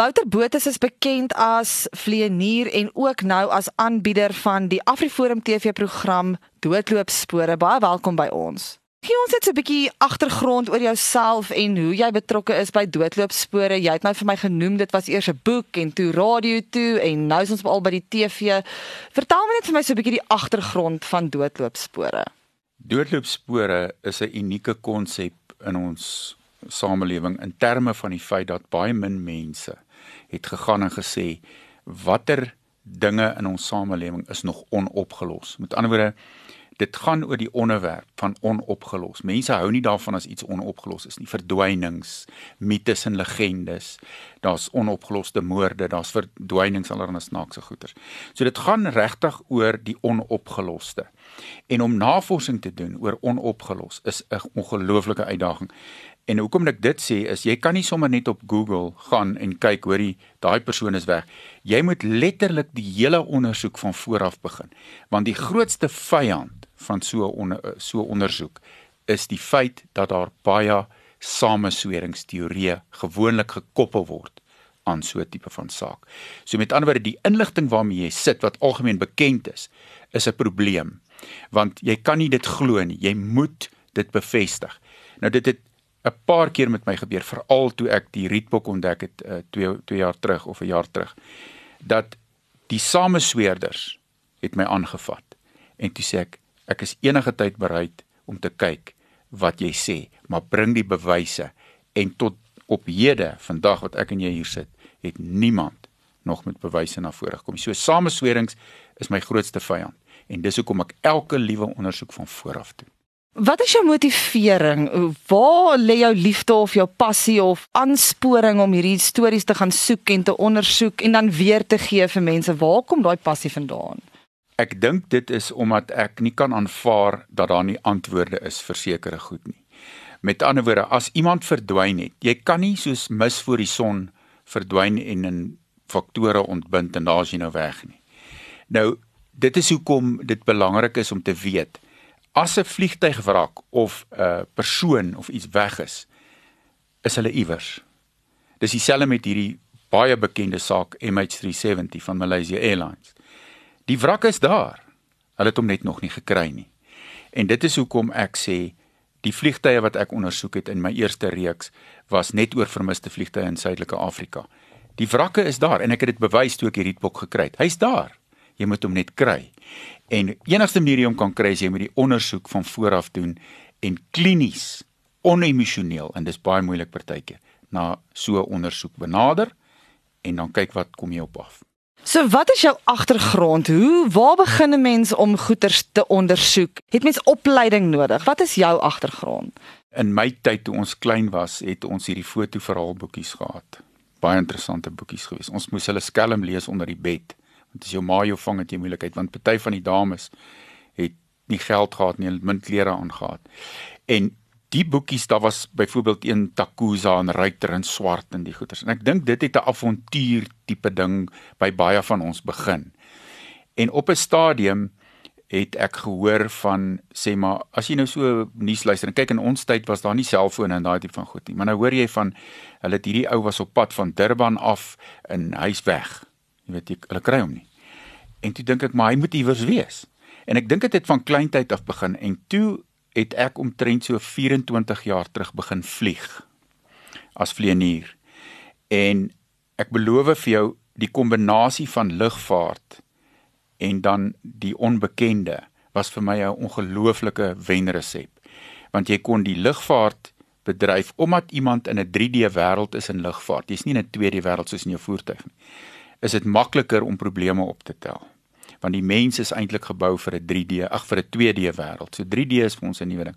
Wouter Botha is bekend as vleienier en ook nou as aanbieder van die AfriForum TV-program Doodloopspore. Baie welkom by ons. Gee ons net 'n bietjie agtergrond oor jouself en hoe jy betrokke is by Doodloopspore. Jy het nou vir my genoem dit was eers 'n boek en toe radio toe en nou is ons al by die TV. Vertel my net vir my so 'n bietjie die agtergrond van Doodloopspore. Doodloopspore is 'n unieke konsep in ons samelewing in terme van die feit dat baie min mense het gegaan en gesê watter dinge in ons samelewing is nog onopgelos. Met ander woorde, dit gaan oor die onderwerp van onopgelos. Mense hou nie daarvan as iets onopgelos is nie. Verdwynings, mites en legendes. Daar's onopgeloste moorde, daar's verdwynings allerlei snaakse goeters. So dit gaan regtig oor die onopgeloste. En om navorsing te doen oor onopgelos is 'n ongelooflike uitdaging. En hoekom ek dit sê is jy kan nie sommer net op Google gaan en kyk hoorie daai persoon is weg. Jy moet letterlik die hele ondersoek van voor af begin. Want die grootste vyand van so onder, so ondersoek is die feit dat daar baie samesweringsteorieë gewoonlik gekoppel word aan so 'n tipe van saak. So met ander woorde die inligting waarmee jy sit wat algemeen bekend is, is 'n probleem. Want jy kan nie dit glo nie. Jy moet dit bevestig. Nou dit het 'n paar keer met my gebeur veral toe ek die rietbok ontdek het 2 uh, 2 jaar terug of 'n jaar terug dat die samesweerders het my aangevat en toe sê ek ek is enige tyd bereid om te kyk wat jy sê maar bring die bewyse. En tot op hede vandag wat ek en jy hier sit het niemand nog met bewyse na vore gekom so samesweerings is my grootste vyand en dis hoekom ek elke liewe ondersoek van vooraf doen Wat is jou motivering? Waar lê jou liefde of jou passie of aansporing om hierdie stories te gaan soek en te ondersoek en dan weer te gee vir mense? Waar kom daai passie vandaan? Ek dink dit is omdat ek nie kan aanvaar dat daar nie antwoorde is vir sekere goed nie. Met ander woorde, as iemand verdwyn het, jy kan nie soos mis voor die son verdwyn en in faktore ontbind en daar's jy nou weg nie. Nou, dit is hoekom dit belangrik is om te weet as 'n vliegtyg wrak of 'n persoon of iets weg is, is hulle iewers. Dis dieselfde met hierdie baie bekende saak MH370 van Malaysia Airlines. Die wrak is daar. Hulle het hom net nog nie gekry nie. En dit is hoekom ek sê die vliegtye wat ek ondersoek het in my eerste reeks was net oor vermiste vliegtye in Suidelike Afrika. Die wrakke is daar en ek het dit bewys toe ek hierdie bok gekry het. Hy's daar. Jy moet hom net kry. En enigste manier om kan kry is jy moet die ondersoek van vooraf doen en klinies, onemosioneel en dis baie moeilik partykeer na so ondersoek benader en dan kyk wat kom jy op af. So wat is jou agtergrond? Hoe waar begin 'n mens om goeters te ondersoek? Het mens opleiding nodig? Wat is jou agtergrond? In my tyd toe ons klein was, het ons hierdie fotoverhaalboekies gehad. Baie interessante boekies gewees. Ons moes hulle skelm lees onder die bed want as jou ma jou vang het jy moeilikheid want party van die dames het nie geld gehad nie, hulle het min klere aangetree. En die boekies, daar was byvoorbeeld een Takuza en Ruiter in swart en die goeters. En ek dink dit het 'n avontuur tipe ding by baie van ons begin. En op 'n stadium het ek gehoor van sê maar as jy nou so nuus luister en kyk in ons tyd was daar nie selfone en daai tipe van goed nie maar nou hoor jy van hulle het hierdie ou was op pad van Durban af en hy's weg Jy weet jy hulle kry hom nie. En toe dink ek maar hy moet iewers wees. En ek dink dit het van kleintyd af begin en toe het ek omtrent so 24 jaar terug begin vlieg as vlieënier. En ek beloof vir jou die kombinasie van lugvaart en dan die onbekende was vir my 'n ongelooflike wenresep. Want jy kon die lugvaart bedryf omdat iemand in 'n 3D wêreld is in lugvaart. Jy's nie in 'n 2D wêreld soos in jou voertuig nie is dit makliker om probleme op te tel. Want die mens is eintlik gebou vir 'n 3D, ag vir 'n 2D wêreld. So 3D is vir ons 'n nuwe ding.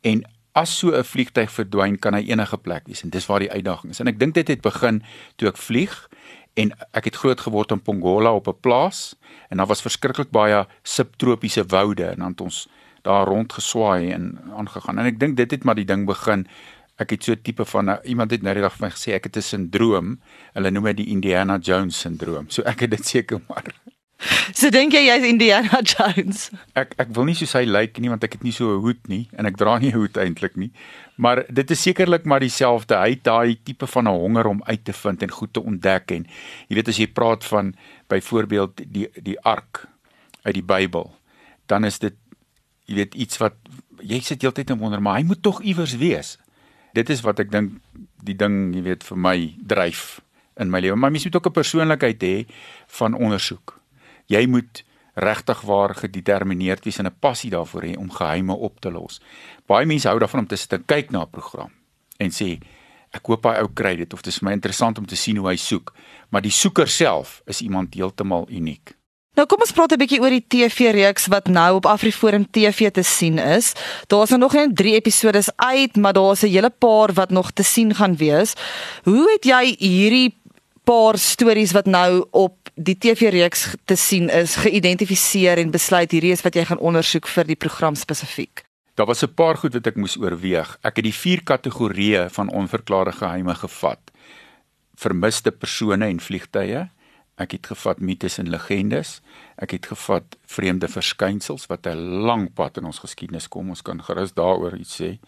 En as so 'n vliegtyg verdwyn, kan hy enige plek wees en dis waar die uitdaging is. En ek dink dit het begin toe ek vlieg en ek het groot geword in Pongola op 'n plaas en daar was verskriklik baie subtropiese woude en dan het ons daar rond geswaai en aangegaan. En ek dink dit het maar die ding begin ek het so 'n tipe van uh, iemand het nou die dag vir my gesê ek het 'n sindroom. Hulle noem dit die Indiana Jones sindroom. So ek het dit seker maar. So dink jy jy's Indiana Jones? Ek ek wil nie soos hy lyk nie want ek het nie so 'n hoed nie en ek dra nie 'n hoed eintlik nie. Maar dit is sekerlik maar dieselfde. Hy het daai tipe van 'n honger om uit te vind en goed te ontdek en jy weet as jy praat van byvoorbeeld die die ark uit die Bybel, dan is dit jy weet iets wat jy sit heeltyd en wonder maar hy moet tog iewers wees. Dit is wat ek dink die ding jy weet vir my dryf in my lewe. Maar mens moet ook 'n persoonlikheid hê van ondersoek jy moet regtig waar gedetermineerd wees en 'n passie daarvoor hê om geheime op te los. Baie mense hou daarvan om te sit en kyk na 'n program en sê ek hoop hy ou kry dit of dit is my interessant om te sien hoe hy soek, maar die soeker self is iemand heeltemal uniek. Nou kom ons praat 'n bietjie oor die TV-reeks wat nou op AfriForum TV te sien is. Daar's nou nog net 3 episode uit, maar daar's 'n hele paar wat nog te sien gaan wees. Hoe het jy hierdie paar stories wat nou op die TV-reeks te sien is, geïdentifiseer en besluit hierdie is wat jy gaan ondersoek vir die program spesifiek? Daar was 'n paar goed wat ek moes oorweeg. Ek het die vier kategorieë van onverklare geheime gevat. Vermiste persone en vliegtye. Ek het gevat mites en legendes. Ek het gevat vreemde verskynsels wat 'n lang pad in ons geskiedenis kom. Ons kan gerus daaroor iets sê.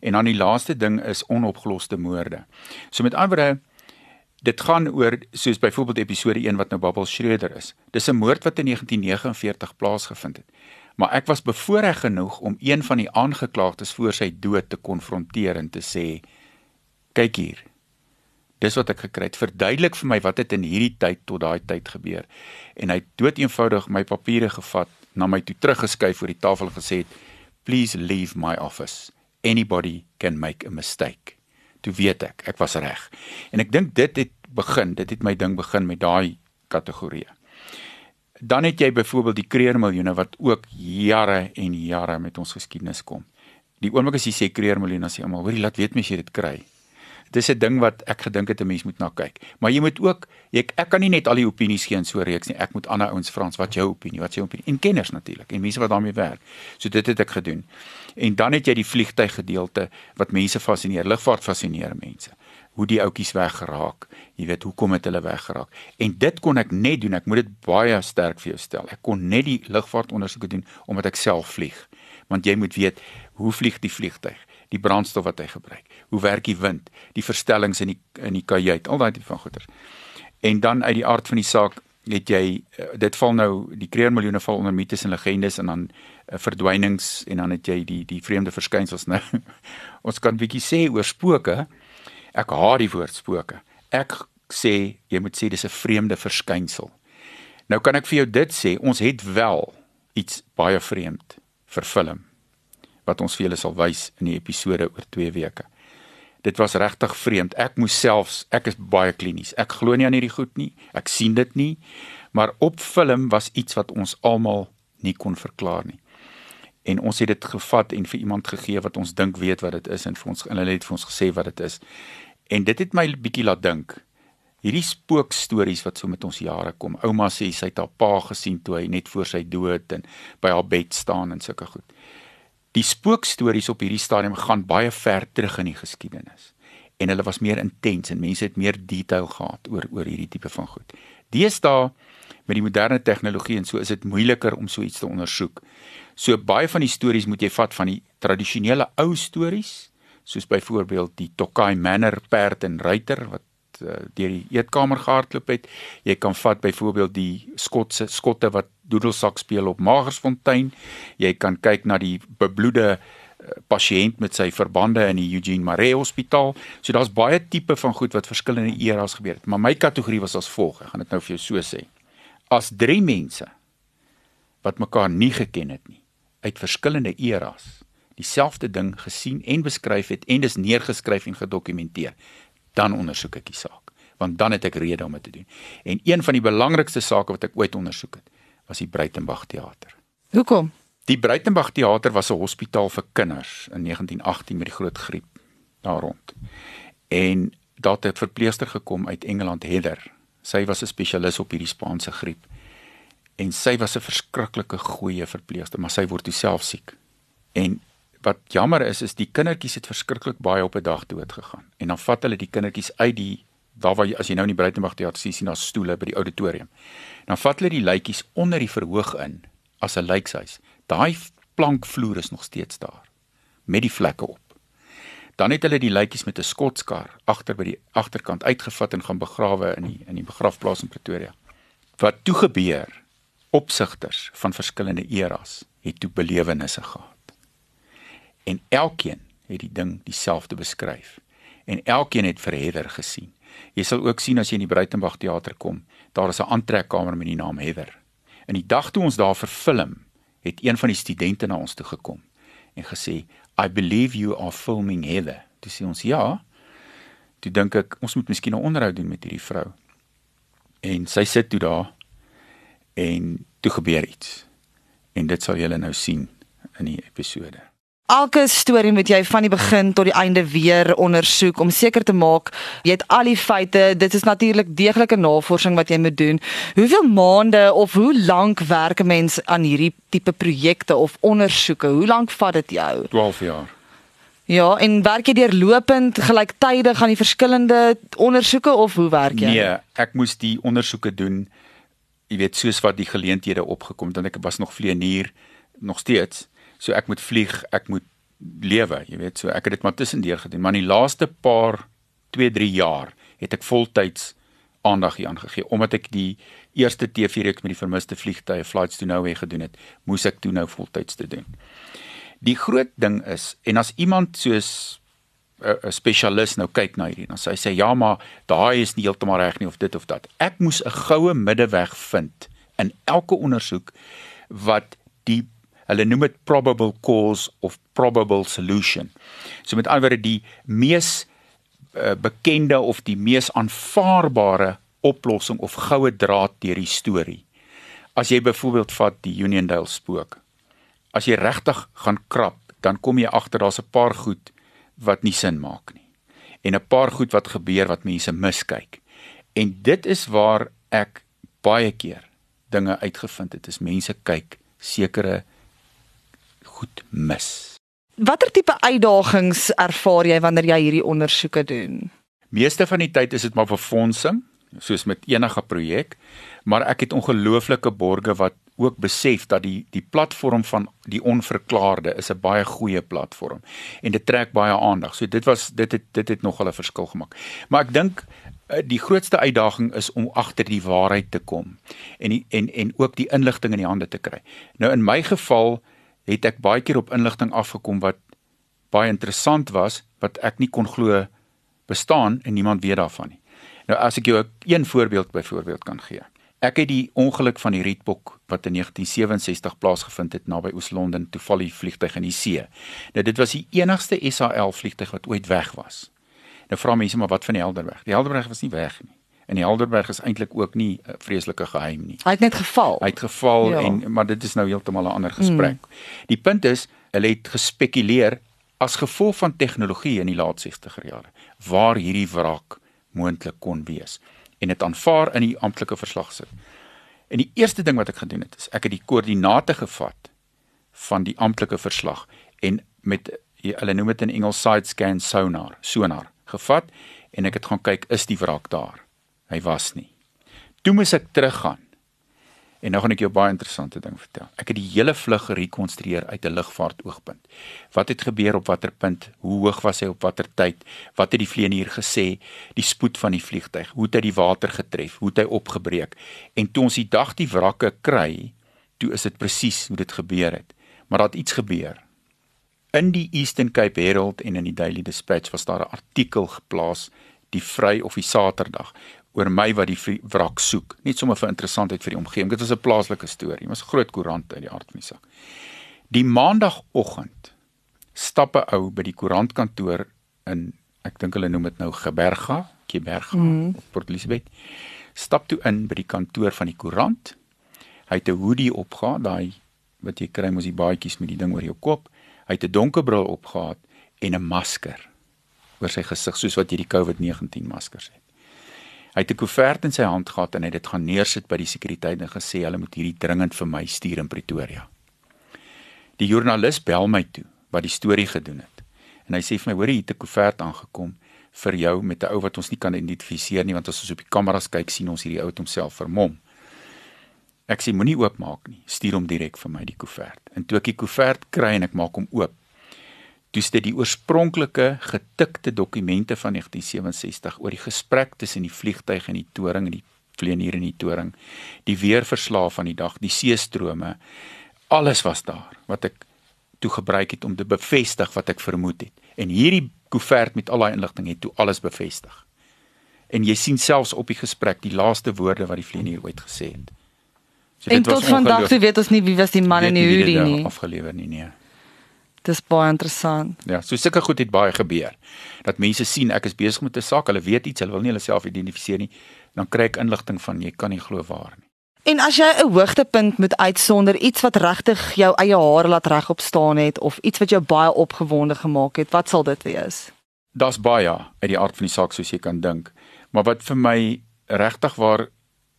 En dan die laaste ding is onopgeloste moorde. So met ander woorde Dit gaan oor soos byvoorbeeld episode 1 wat nou Babbel Schreder is. Dis 'n moord wat in 1949 plaasgevind het. Maar ek was bevoorreg genoeg om een van die aangeklaagdes voor sy dood te konfronteer en te sê: "Kyk hier. Dis wat ek gekry het. Verduidelik vir my wat het in hierdie tyd tot daai tyd gebeur." En hy het doeteenvoudig my papiere gevat, na my toe teruggeskuif voor die tafel gesê: "Please leave my office. Anybody can make a mistake." toe weet ek ek was reg. En ek dink dit het begin, dit het my ding begin met daai kategorie. Dan het jy byvoorbeeld die kreermiljoene wat ook jare en jare met ons geskiedenis kom. Die oomblik as jy sê kreermiljoene as jy almal, hoorie, laat weet my as jy dit kry. Dis 'n ding wat ek gedink het 'n mens moet na kyk. Maar jy moet ook ek ek kan nie net al die opinies gee in so 'n reeks nie. Ek moet ander ouens vra wat jou opinie, wat jou opinie en kenners natuurlik en mense wat daarmee werk. So dit het ek gedoen. En dan het jy die vliegtyg gedeelte wat mense fascineer. Lugvaart fascineer mense. Hoe die ouetjies weggeraak. Jy weet hoekom het hulle weggeraak? En dit kon ek net doen. Ek moet dit baie sterk vir jou stel. Ek kon net die lugvaart ondersoeke doen omdat ek self vlieg. Want jy moet weet hoe vlieg die vliegtyg? Die brandstof wat hy gebruik. Hoe werk die wind, die verstellings in die in die kajuit, al daai tipe van goeders. En dan uit die aard van die saak het jy eh, dit val nou die kreermiljoene val onder mites en legendes en dan uh, verdwynings en dan het jy die die vreemde verskynsels nou. Ons kan bietjie sê oor spooke. Ek haat die woord spooke. Ek sê jy moet sê dis 'n vreemde verskynsel. Nou kan ek vir jou dit sê, ons het wel iets baie vreemd vir film wat ons vir julle sal wys in die episode oor 2 weke. Dit was regtig vreemd. Ek moes selfs, ek is baie klinies. Ek glo nie aan hierdie goed nie. Ek sien dit nie. Maar op film was iets wat ons almal nie kon verklaar nie. En ons het dit gevat en vir iemand gegee wat ons dink weet wat dit is en vir ons en hulle het vir ons gesê wat dit is. En dit het my bietjie laat dink. Hierdie spookstories wat so met ons jare kom. Ouma sê sy het haar pa gesien toe hy net voor sy dood en by haar bed staan en sulke goed. Die spookstories op hierdie stadium gaan baie ver terug in die geskiedenis en hulle was meer intens en mense het meer detail gehad oor oor hierdie tipe van goed. Deesdae met die moderne tegnologie en so is dit moeiliker om so iets te ondersoek. So baie van die stories moet jy vat van die tradisionele ou stories soos byvoorbeeld die Tokai Manor perd en ruiter wat uh, deur die eetkamer gehardloop het. Jy kan vat byvoorbeeld die Skotse skotte wat doedelsak speel op Magersfontein. Jy kan kyk na die bebloede uh, pasiënt met sy verbande in die Eugene Maree Hospitaal. So daar's baie tipe van goed wat verskillende eras gebeur het, maar my kategorie was as volg. Ek gaan dit nou vir jou so sê. As drie mense wat mekaar nie geken het nie uit verskillende eras dieselfde ding gesien en beskryf het en dis neergeskryf en gedokumenteer dan ondersoek ek die saak want dan het ek rede om dit te doen. En een van die belangrikste sake wat ek ooit ondersoek het, was die Breitenberg teater. Hoekom? Die Breitenberg teater was 'n hospitaal vir kinders in 1918 met die groot griep daar rond. En daar het 'n verpleegster gekom uit Engeland, Heather. Sy was 'n spesialis op hierdie Spaanse griep. En sy was 'n verskriklike goeie verpleegster, maar sy word toe self siek. En wat jammer is is die kindertjies het verskriklik baie op 'n dag dood gegaan. En dan vat hulle die kindertjies uit die daar waar jy, as jy nou in die Breitenberg teater sien, sien daar stoele by die auditorium. Dan vat hulle die luitjies onder die verhoog in as 'n lijkshuis. Daai plankvloer is nog steeds daar met die vlekke op. Dan het hulle die luitjies met 'n skotskar agter by die agterkant uitgevat en gaan begrawe in die in die begrafplaas in Pretoria. Wat toe gebeur? Opsigters van verskillende eras het toe belewennisse gehad. En elkeen het die ding dieselfde beskryf en elkeen het vir Heather gesien. Jy sal ook sien as jy in die Breitenberg teater kom, daar is 'n aantrekkamer met die naam Heather. In die dag toe ons daar verfilm, het een van die studente na ons toe gekom en gesê, "I believe you are filming Heather." Toe sê ons, "Ja." Toe dink ek, ons moet miskien 'n onderhoud doen met hierdie vrou. En sy sit toe daar en toe gebeur iets. En dit sal julle nou sien in die episode elke storie moet jy van die begin tot die einde weer ondersoek om seker te maak jy het al die feite. Dit is natuurlik deeglike navorsing wat jy moet doen. Hoeveel maande of hoe lank werk 'n mens aan hierdie tipe projekte of ondersoeke? Hoe lank vat dit jou? 12 jaar. Ja, en werk jy deurlopend gelyktydig aan die verskillende ondersoeke of hoe werk jy? Nee, ek moes die ondersoeke doen. Jy weet soos wat die geleenthede opgekom het en ek was nog vleienier nog steeds. So ek moet vlieg, ek moet lewe, jy weet, so ek het dit maar tussendeur gedoen, maar in die laaste paar 2, 3 jaar het ek voltyds aandag hier aangegee omdat ek die eerste TV-reeks met die vermiste vliegtye Flights to Nowhere gedoen het, moes ek toe nou voltyds te doen. Die groot ding is en as iemand soos 'n spesialis nou kyk na hierdie, dan sê hy sê ja, maar daai is nie heeltemal reg nie of dit of dat. Ek moes 'n goue middeweg vind in elke ondersoek wat die Hulle noem dit probable cause of probable solution. So met ander woorde die mees uh, bekende of die mees aanvaarbare oplossing of goue draad deur die storie. As jy byvoorbeeld vat die Uniondale spook. As jy regtig gaan krap, dan kom jy agter daar's 'n paar goed wat nie sin maak nie. En 'n paar goed wat gebeur wat mense miskyk. En dit is waar ek baie keer dinge uitgevind het. Is mense kyk sekere goed mis. Watter tipe uitdagings ervaar jy wanneer jy hierdie ondersoeke doen? Meeste van die tyd is dit maar befondsing, soos met enige projek, maar ek het ongelooflike borge wat ook besef dat die die platform van die onverklaarde is 'n baie goeie platform en dit trek baie aandag. So dit was dit het dit het nogal 'n verskil gemaak. Maar ek dink eh, die grootste uitdaging is om agter die waarheid te kom en die, en en ook die inligting in die hande te kry. Nou in my geval het ek baie keer op inligting afgekom wat baie interessant was wat ek nie kon glo bestaan en niemand weet daarvan nie. Nou as ek jou een voorbeeld byvoorbeeld kan gee. Ek het die ongeluk van die Rietbok wat in 1967 plaasgevind het naby Oos-London toeval die vliegtyg in die see. Nou dit was die enigste SAL vliegtyg wat ooit weg was. Nou vra mense maar wat van die Helderberg? Die Helderberg was nie weg nie. En die Helderberg is eintlik ook nie 'n vreeslike geheim nie. Hy het net geval. Hy het geval ja. en maar dit is nou heeltemal 'n ander gesprek. Mm. Die punt is, hulle het gespekuleer as gevolg van tegnologie in die laat 60er jare waar hierdie wrak moontlik kon wees en dit aanvaar in die amptelike verslag sit. En die eerste ding wat ek gedoen het, is ek het die koördinate gevat van die amptelike verslag en met hulle noem dit in Engels side scan sonar, sonar gevat en ek het gaan kyk is die wrak daar. Hy was nie. Toe moes ek teruggaan. En nou gaan ek jou baie interessante ding vertel. Ek het die hele vlug gerekonstrueer uit 'n lugvaartoogpunt. Wat het gebeur op watter punt? Hoe hoog was hy op watter tyd? Wat het die vlieënier gesê? Die spoed van die vliegtyg? Hoe het hy die water getref? Hoe het hy opgebreek? En toe ons die dag die wrakke kry, toe is dit presies hoe dit gebeur het. Maar daar het iets gebeur. In die Eastern Cape Herald en in die Daily Dispatch was daar 'n artikel geplaas die vry of die Saterdag oor my wat die wrak soek. Net sommer vir interessantheid vir die omgewing. Dit was 'n plaaslike storie. Dit was groot koerant uit die aard van die saak. Die maandagooggend stap 'n ou by die koerantkantoor in ek dink hulle noem dit nou Geberga, Geberga mm. Port Elizabeth. Stap toe in by die kantoor van die koerant. Hy het 'n hoodie opgehad, daai wat jy kry mos die baadjies met die ding oor jou kop. Hy het 'n donker bril opgehad en 'n masker oor sy gesig soos wat jy die COVID-19 maskers het. Hy het 'n koevert in sy hand gehad en hy het dit gaan neersit by die sekuriteit en gesê hulle moet hierdie dringend vir my stuur in Pretoria. Die joernalis bel my toe wat die storie gedoen het. En hy sê vir my: "Hoor jy het 'n koevert aangekom vir jou met 'n ou wat ons nie kan identifiseer nie want as ons op die kameras kyk sien ons hierdie ou het homself vermom. Ek sê moenie oopmaak nie, stuur hom direk vir my die koevert. En toe ek die koevert kry en ek maak hom oop, toe sit die oorspronklike getikte dokumente van 1967 oor die gesprek tussen die vliegtyg en die toring en die vleenier in die toring, die weerverslae van die dag, die seestrome, alles was daar wat ek toe gebruik het om te bevestig wat ek vermoed het. En hierdie koevert met al daai inligting het toe alles bevestig. En jy sien selfs op die gesprek die laaste woorde wat die vleenier ooit gesê het. So en tot vandag toe weet ons nie wie was die man in die hoodie nie. Afgelewer nie nee. Dis baie interessant. Ja, so sulke goed het baie gebeur. Dat mense sien ek is besig met 'n saak, hulle weet iets, hulle wil nie hulle self identifiseer nie, dan kry ek inligting van jy kan nie glo waar nie. En as jy 'n hoogtepunt moet uitsonder, iets wat regtig jou eie hare laat regop staan het of iets wat jou baie opgewonde gemaak het, wat sal dit wees? Daar's baie uit die aard van die saak soos jy kan dink. Maar wat vir my regtig waar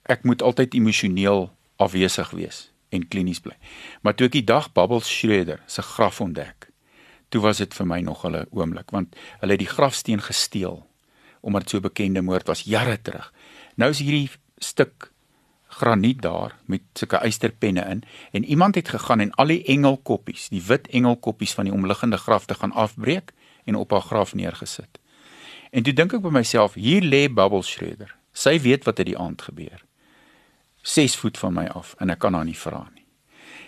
ek moet altyd emosioneel afwesig wees en klinies bly. Maar toe ek die dag Bubbles Schroeder se graf ontdek, toe was dit vir my nog 'n oomblik want hulle het die grafsteen gesteel omdat dit so 'n bekende moord was jare terug. Nou is hierdie stuk graniet daar met sulke eysterpenne in en iemand het gegaan en al die engelkoppies, die wit engelkoppies van die omliggende graf te gaan afbreek en op haar graf neergesit. En toe dink ek by myself, hier lê Bubble Shredder. Sy weet wat het die aand gebeur. 6 voet van my af en ek kan haar nie vra nie.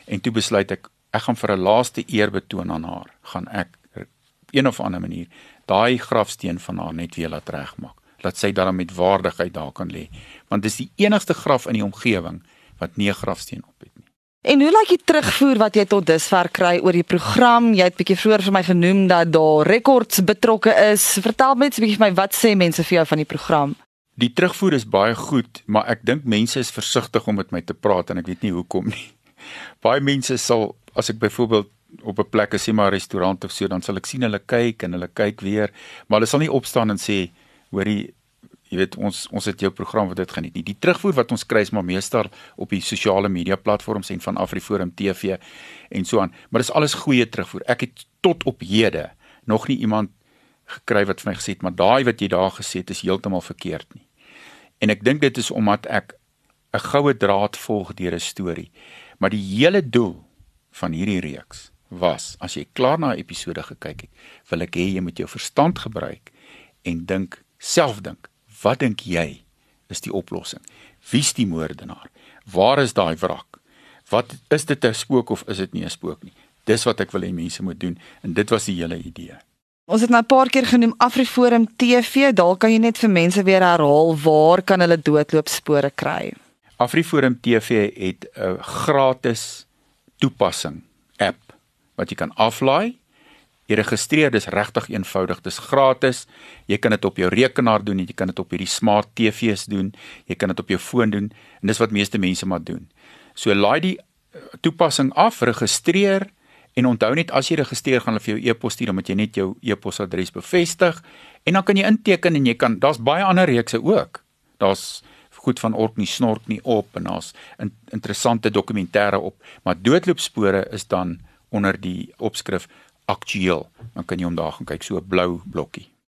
En toe besluit ek ek gaan vir 'n laaste eer betoon aan haar, gaan ek een of ander manier daai grafsteen van haar net weer laat regmaak dat sy daarmee met waardigheid daar kan lê want dis die enigste graf in die omgewing wat nie 'n grafsteen op het nie. En hoe lyk die terugvoer wat jy tot dusver kry oor die program? Jy het bietjie vroeër vir my genoem dat daar rekords betrokke is. Vertel net 'n bietjie vir my wat sê mense vir jou van die program? Die terugvoer is baie goed, maar ek dink mense is versigtig om met my te praat en ek weet nie hoekom nie. Baie mense sal as ek byvoorbeeld op 'n plek as jy maar 'n restaurant of so, dan sal ek sien hulle kyk en hulle kyk weer, maar hulle sal nie opstaan en sê hoorie jy weet ons ons het jou program wat dit geniet nie. Die terugvoer wat ons kry is maar meestal op die sosiale media platforms en van Afriforum TV en so aan. Maar dis alles goeie terugvoer. Ek het tot op hede nog nie iemand gekry wat vir my gesê het maar daai wat jy daar gesê het is heeltemal verkeerd nie. En ek dink dit is omdat ek 'n goue draad volg deur 'n storie. Maar die hele doel van hierdie reeks was as jy klaar na 'n episode gekyk het, wil ek hê jy moet jou verstand gebruik en dink, self dink Wat dink jy is die oplossing? Wie's die moordenaar? Waar is daai wrak? Wat is dit 'n spook of is dit nie 'n spook nie? Dis wat ek wil hê mense moet doen en dit was die hele idee. Ons het nou 'n paar keer genoem Afriforum TV, daar kan jy net vir mense weer herhaal waar kan hulle doodloopspore kry? Afriforum TV het 'n gratis toepassing app wat jy kan aflaai Jy registreer, dis regtig eenvoudig, dis gratis. Jy kan dit op jou rekenaar doen, jy kan dit op hierdie smart TV's doen, jy kan dit op jou foon doen en dis wat meeste mense maar doen. So laai die eh, toepassing af, registreer en onthou net as jy registreer gaan hulle vir jou e-pos stuur omdat jy net jou e-posadres bevestig en dan kan jy inteken en jy kan daar's baie ander reekse ook. Daar's goed van Orkney snork nie op en daar's in, interessante dokumentêre op, maar doodloopspore is dan onder die opskrif aktueel. Dan kan jy hom daar gaan kyk so 'n blou blokkie.